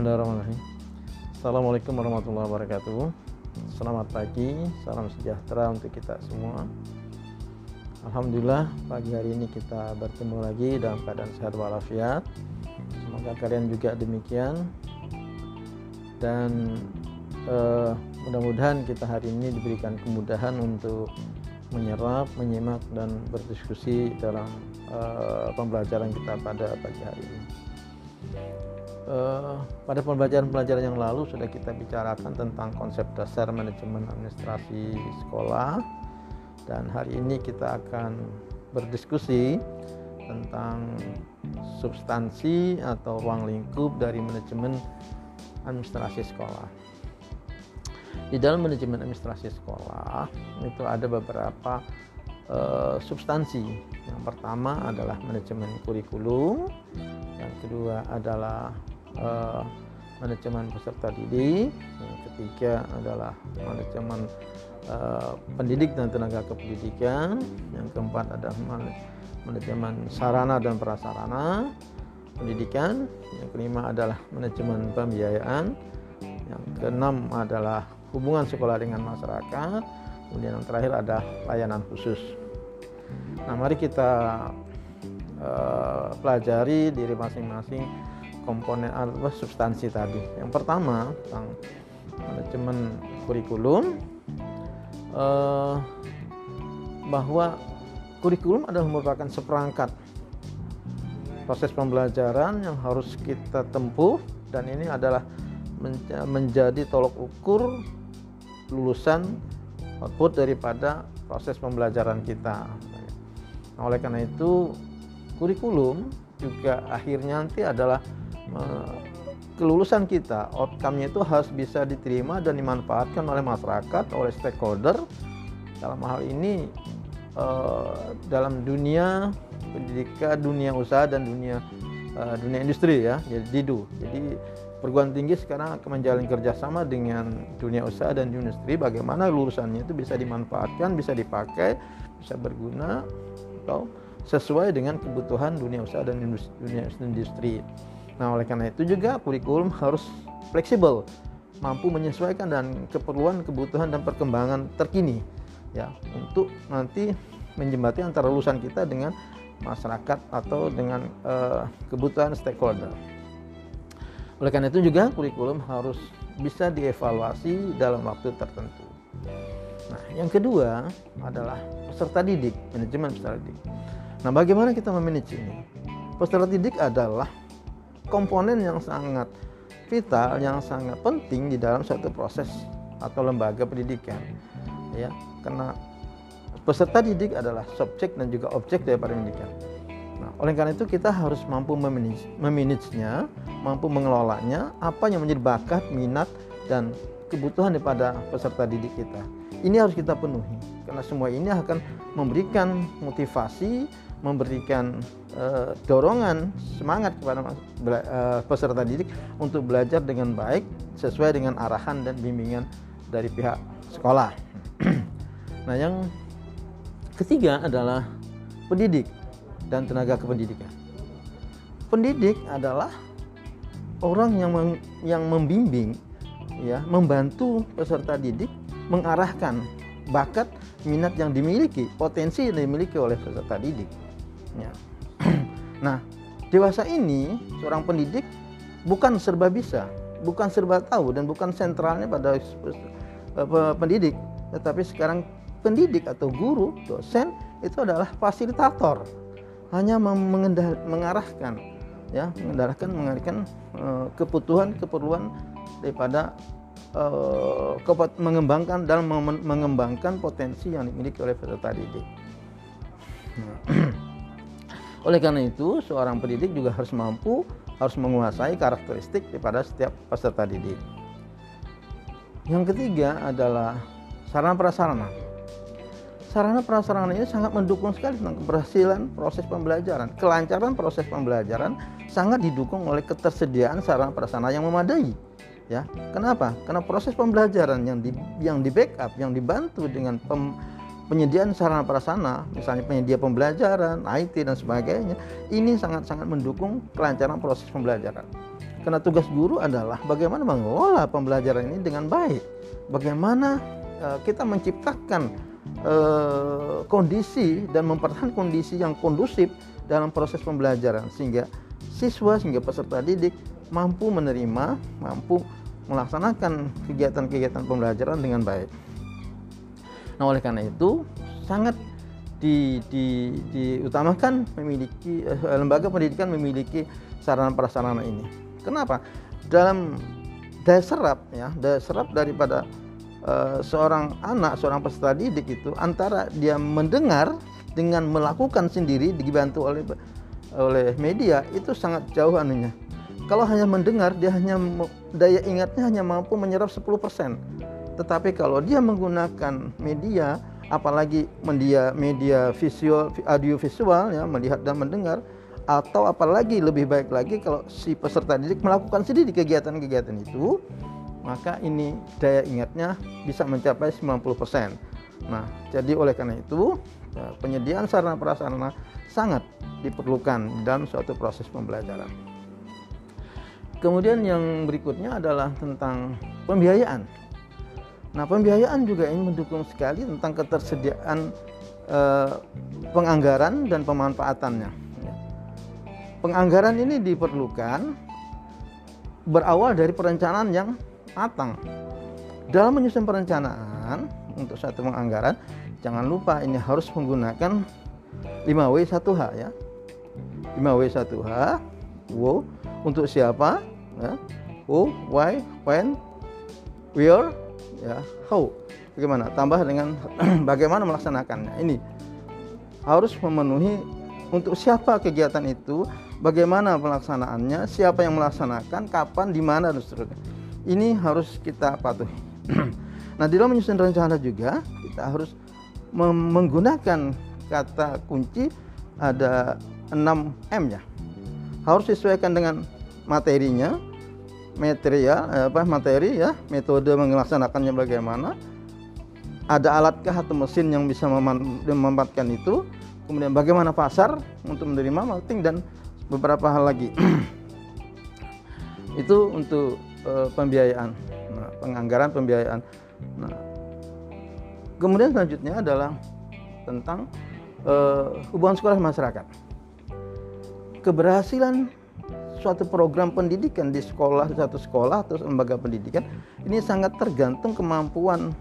Bismillahirrahmanirrahim. Assalamualaikum warahmatullahi wabarakatuh. Selamat pagi, salam sejahtera untuk kita semua. Alhamdulillah pagi hari ini kita bertemu lagi dalam keadaan sehat walafiat. Semoga kalian juga demikian. Dan eh, mudah-mudahan kita hari ini diberikan kemudahan untuk menyerap, menyimak dan berdiskusi dalam uh, pembelajaran kita pada pagi hari ini. Uh, pada pembelajaran-pembelajaran yang lalu sudah kita bicarakan tentang konsep dasar manajemen administrasi sekolah dan hari ini kita akan berdiskusi tentang substansi atau ruang lingkup dari manajemen administrasi sekolah. Di dalam manajemen administrasi sekolah itu ada beberapa uh, substansi. Yang pertama adalah manajemen kurikulum, yang kedua adalah uh, manajemen peserta didik, yang ketiga adalah manajemen uh, pendidik dan tenaga kependidikan, yang keempat adalah manajemen sarana dan prasarana pendidikan, yang kelima adalah manajemen pembiayaan, yang keenam adalah hubungan sekolah dengan masyarakat, kemudian yang terakhir ada layanan khusus. Nah, mari kita uh, pelajari diri masing-masing komponen atau substansi tadi. Yang pertama tentang manajemen kurikulum, uh, bahwa kurikulum adalah merupakan seperangkat proses pembelajaran yang harus kita tempuh dan ini adalah menjadi tolok ukur lulusan output daripada proses pembelajaran kita. Nah, oleh karena itu kurikulum juga akhirnya nanti adalah kelulusan kita, outcome-nya itu harus bisa diterima dan dimanfaatkan oleh masyarakat, oleh stakeholder. Dalam hal ini uh, dalam dunia pendidikan, dunia usaha dan dunia uh, dunia industri ya, jadi DIDU. Jadi perguruan tinggi sekarang akan menjalin kerjasama dengan dunia usaha dan industri bagaimana lulusannya itu bisa dimanfaatkan, bisa dipakai, bisa berguna atau sesuai dengan kebutuhan dunia usaha dan dunia industri. Nah, oleh karena itu juga kurikulum harus fleksibel, mampu menyesuaikan dan keperluan, kebutuhan dan perkembangan terkini ya untuk nanti menjembati antara lulusan kita dengan masyarakat atau dengan uh, kebutuhan stakeholder. Oleh karena itu juga kurikulum harus bisa dievaluasi dalam waktu tertentu. Nah, yang kedua adalah peserta didik, manajemen peserta didik. Nah, bagaimana kita memanage ini? Peserta didik adalah komponen yang sangat vital, yang sangat penting di dalam suatu proses atau lembaga pendidikan. Ya, karena peserta didik adalah subjek dan juga objek dari pendidikan. Nah, oleh karena itu kita harus mampu memanage-nya, mampu mengelolanya, apa yang menjadi bakat, minat, dan kebutuhan daripada peserta didik kita. Ini harus kita penuhi, karena semua ini akan memberikan motivasi, memberikan uh, dorongan, semangat kepada uh, peserta didik untuk belajar dengan baik sesuai dengan arahan dan bimbingan dari pihak sekolah. nah, yang ketiga adalah pendidik dan tenaga kependidikan. Pendidik adalah orang yang meng, yang membimbing ya, membantu peserta didik mengarahkan bakat, minat yang dimiliki, potensi yang dimiliki oleh peserta didik. Ya. nah, dewasa ini seorang pendidik bukan serba bisa, bukan serba tahu dan bukan sentralnya pada pendidik, tetapi sekarang pendidik atau guru, dosen itu adalah fasilitator hanya mengarahkan ya mengarahkan mengarahkan uh, kebutuhan keperluan daripada uh, mengembangkan dan mengembangkan potensi yang dimiliki oleh peserta didik. Nah, oleh karena itu seorang pendidik juga harus mampu harus menguasai karakteristik daripada setiap peserta didik. Yang ketiga adalah sarana prasarana sarana prasarana ini sangat mendukung sekali tentang keberhasilan proses pembelajaran. Kelancaran proses pembelajaran sangat didukung oleh ketersediaan sarana prasarana yang memadai. Ya, kenapa? Karena proses pembelajaran yang di yang di backup, yang dibantu dengan pem, penyediaan sarana prasarana, misalnya penyedia pembelajaran, IT dan sebagainya, ini sangat-sangat mendukung kelancaran proses pembelajaran. Karena tugas guru adalah bagaimana mengelola pembelajaran ini dengan baik. Bagaimana uh, kita menciptakan uh, kondisi dan mempertahankan kondisi yang kondusif dalam proses pembelajaran sehingga siswa sehingga peserta didik mampu menerima, mampu melaksanakan kegiatan-kegiatan pembelajaran dengan baik. Nah, oleh karena itu sangat di, di, diutamakan memiliki eh, lembaga pendidikan memiliki sarana prasarana ini. Kenapa? Dalam daya serap ya, daya serap daripada uh, seorang anak, seorang peserta didik itu antara dia mendengar dengan melakukan sendiri dibantu oleh oleh media itu sangat jauh anunya. Kalau hanya mendengar dia hanya daya ingatnya hanya mampu menyerap 10%. Tetapi kalau dia menggunakan media apalagi media media visual audio visual ya melihat dan mendengar atau apalagi lebih baik lagi kalau si peserta didik melakukan sendiri kegiatan-kegiatan itu maka ini daya ingatnya bisa mencapai 90%. Nah, jadi oleh karena itu ya, penyediaan sarana prasarana sangat diperlukan dalam suatu proses pembelajaran. Kemudian yang berikutnya adalah tentang pembiayaan. Nah, pembiayaan juga ini mendukung sekali tentang ketersediaan eh, penganggaran dan pemanfaatannya. Ya. Penganggaran ini diperlukan berawal dari perencanaan yang matang. Dalam menyusun perencanaan untuk satu penganggaran, jangan lupa ini harus menggunakan 5W1H ya. 5W1H, wo untuk siapa? Ya. Who, why, when, where, ya. How? Bagaimana? Tambah dengan bagaimana melaksanakannya. Ini. Harus memenuhi untuk siapa kegiatan itu bagaimana pelaksanaannya siapa yang melaksanakan kapan di mana dan seterusnya. Ini harus kita patuhi. Nah di dalam menyusun rencana juga kita harus menggunakan kata kunci ada 6 M ya harus sesuaikan dengan materinya materi ya apa materi ya metode melaksanakannya bagaimana. Ada alatkah atau mesin yang bisa memanfaatkan itu? Kemudian bagaimana pasar untuk menerima marketing dan beberapa hal lagi. Itu untuk uh, pembiayaan. Nah, penganggaran pembiayaan. Nah, kemudian selanjutnya adalah tentang uh, hubungan sekolah masyarakat. Keberhasilan suatu program pendidikan di sekolah satu sekolah atau lembaga pendidikan ini sangat tergantung kemampuan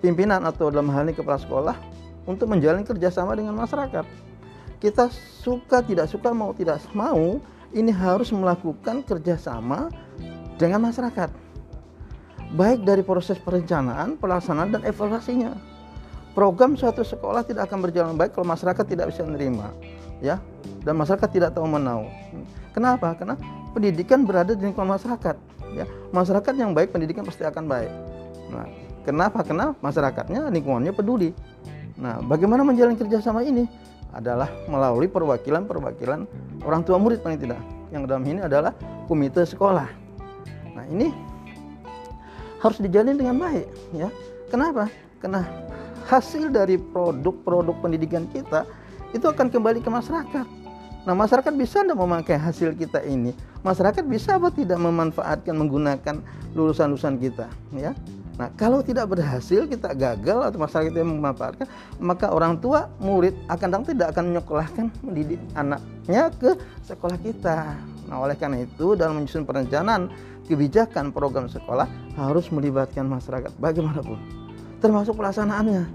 pimpinan atau dalam hal ini kepala sekolah untuk menjalin kerjasama dengan masyarakat. Kita suka tidak suka mau tidak mau ini harus melakukan kerjasama dengan masyarakat. Baik dari proses perencanaan, pelaksanaan dan evaluasinya. Program suatu sekolah tidak akan berjalan baik kalau masyarakat tidak bisa menerima, ya, dan masyarakat tidak tahu menau. Kenapa? Karena pendidikan berada di lingkungan masyarakat. Ya, masyarakat yang baik, pendidikan pasti akan baik. Nah, kenapa? Karena masyarakatnya, lingkungannya peduli. Nah, bagaimana menjalin kerjasama ini? Adalah melalui perwakilan-perwakilan orang tua murid paling tidak. Yang dalam ini adalah komite sekolah. Nah, ini harus dijalin dengan baik. Ya, kenapa? Karena hasil dari produk-produk pendidikan kita itu akan kembali ke masyarakat. Nah, masyarakat bisa tidak memakai hasil kita ini? Masyarakat bisa apa tidak memanfaatkan menggunakan lulusan-lulusan kita, ya? Nah, kalau tidak berhasil, kita gagal atau masyarakat yang memanfaatkan, maka orang tua, murid akan tidak akan menyekolahkan mendidik anaknya ke sekolah kita. Nah, oleh karena itu dalam menyusun perencanaan kebijakan program sekolah harus melibatkan masyarakat bagaimanapun. Termasuk pelaksanaannya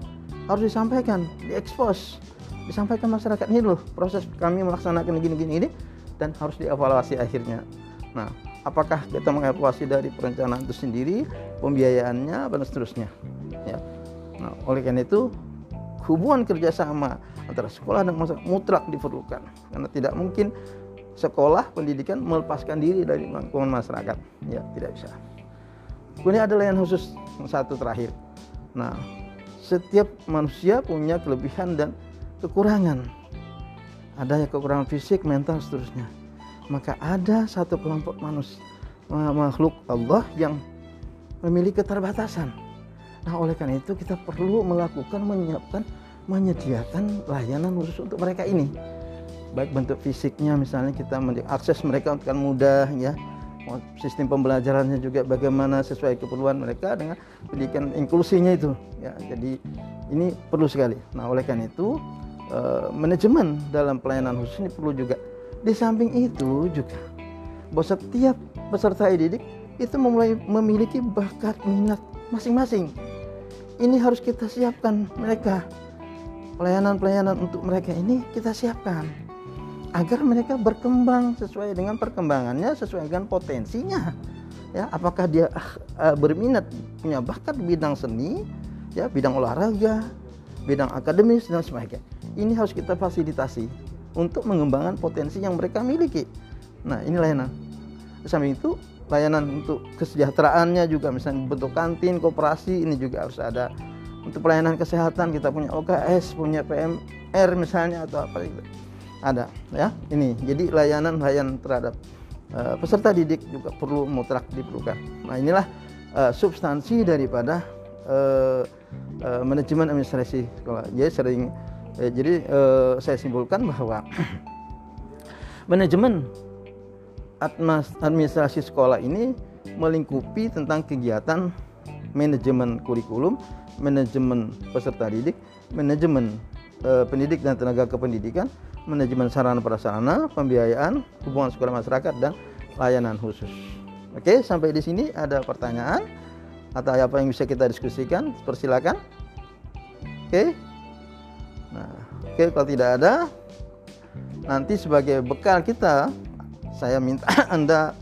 harus disampaikan, diekspos disampaikan masyarakat ini loh proses kami melaksanakan gini-gini ini dan harus dievaluasi akhirnya. Nah, apakah kita mengevaluasi dari perencanaan itu sendiri, pembiayaannya, dan seterusnya. Ya. Nah, oleh karena itu hubungan kerjasama antara sekolah dan masyarakat mutlak diperlukan karena tidak mungkin sekolah pendidikan melepaskan diri dari lingkungan masyarakat ya tidak bisa kemudian ada layanan khusus satu terakhir nah setiap manusia punya kelebihan dan kekurangan. Adanya kekurangan fisik, mental, seterusnya. Maka ada satu kelompok manusia, makhluk Allah yang memiliki keterbatasan. Nah, oleh karena itu kita perlu melakukan menyiapkan menyediakan layanan khusus untuk mereka ini. baik bentuk fisiknya misalnya kita akses mereka kan mudah ya sistem pembelajarannya juga bagaimana sesuai keperluan mereka dengan pendidikan inklusinya itu ya jadi ini perlu sekali nah oleh karena itu eh, manajemen dalam pelayanan khusus ini perlu juga di samping itu juga bahwa setiap peserta didik itu memulai memiliki bakat minat masing-masing ini harus kita siapkan mereka pelayanan-pelayanan untuk mereka ini kita siapkan agar mereka berkembang sesuai dengan perkembangannya, sesuai dengan potensinya. Ya, apakah dia uh, berminat punya bakat bidang seni, ya, bidang olahraga, bidang akademis dan sebagainya. Ini harus kita fasilitasi untuk mengembangkan potensi yang mereka miliki. Nah, ini layanan. Samping itu, layanan untuk kesejahteraannya juga misalnya bentuk kantin, koperasi ini juga harus ada. Untuk pelayanan kesehatan kita punya OKS, punya PMR misalnya atau apa itu ada ya ini jadi layanan layanan terhadap uh, peserta didik juga perlu mutlak diperlukan nah inilah uh, substansi daripada uh, uh, manajemen administrasi sekolah jadi sering uh, jadi uh, saya simpulkan bahwa manajemen administrasi sekolah ini melingkupi tentang kegiatan manajemen kurikulum, manajemen peserta didik, manajemen e, pendidik dan tenaga kependidikan, manajemen sarana prasarana, pembiayaan, hubungan sekolah masyarakat dan layanan khusus. Oke, sampai di sini ada pertanyaan atau apa yang bisa kita diskusikan? Persilakan. Oke. Oke kalau tidak ada nanti sebagai bekal kita saya minta Anda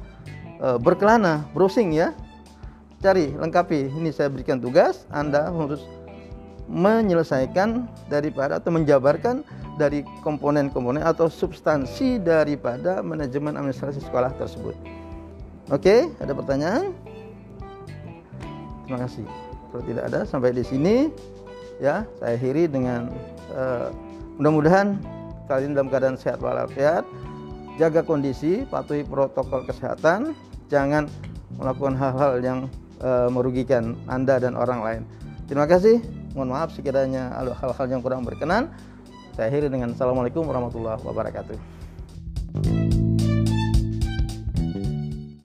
e, berkelana, browsing ya. Cari, lengkapi. Ini saya berikan tugas, Anda harus menyelesaikan daripada atau menjabarkan dari komponen-komponen atau substansi daripada manajemen administrasi sekolah tersebut. Oke, ada pertanyaan? Terima kasih. Kalau tidak ada, sampai di sini ya saya akhiri dengan uh, mudah-mudahan kalian dalam keadaan sehat walafiat, jaga kondisi, patuhi protokol kesehatan, jangan melakukan hal-hal yang uh, merugikan Anda dan orang lain. Terima kasih. Mohon maaf sekiranya hal-hal yang kurang berkenan. Saya akhiri dengan Assalamualaikum warahmatullahi wabarakatuh.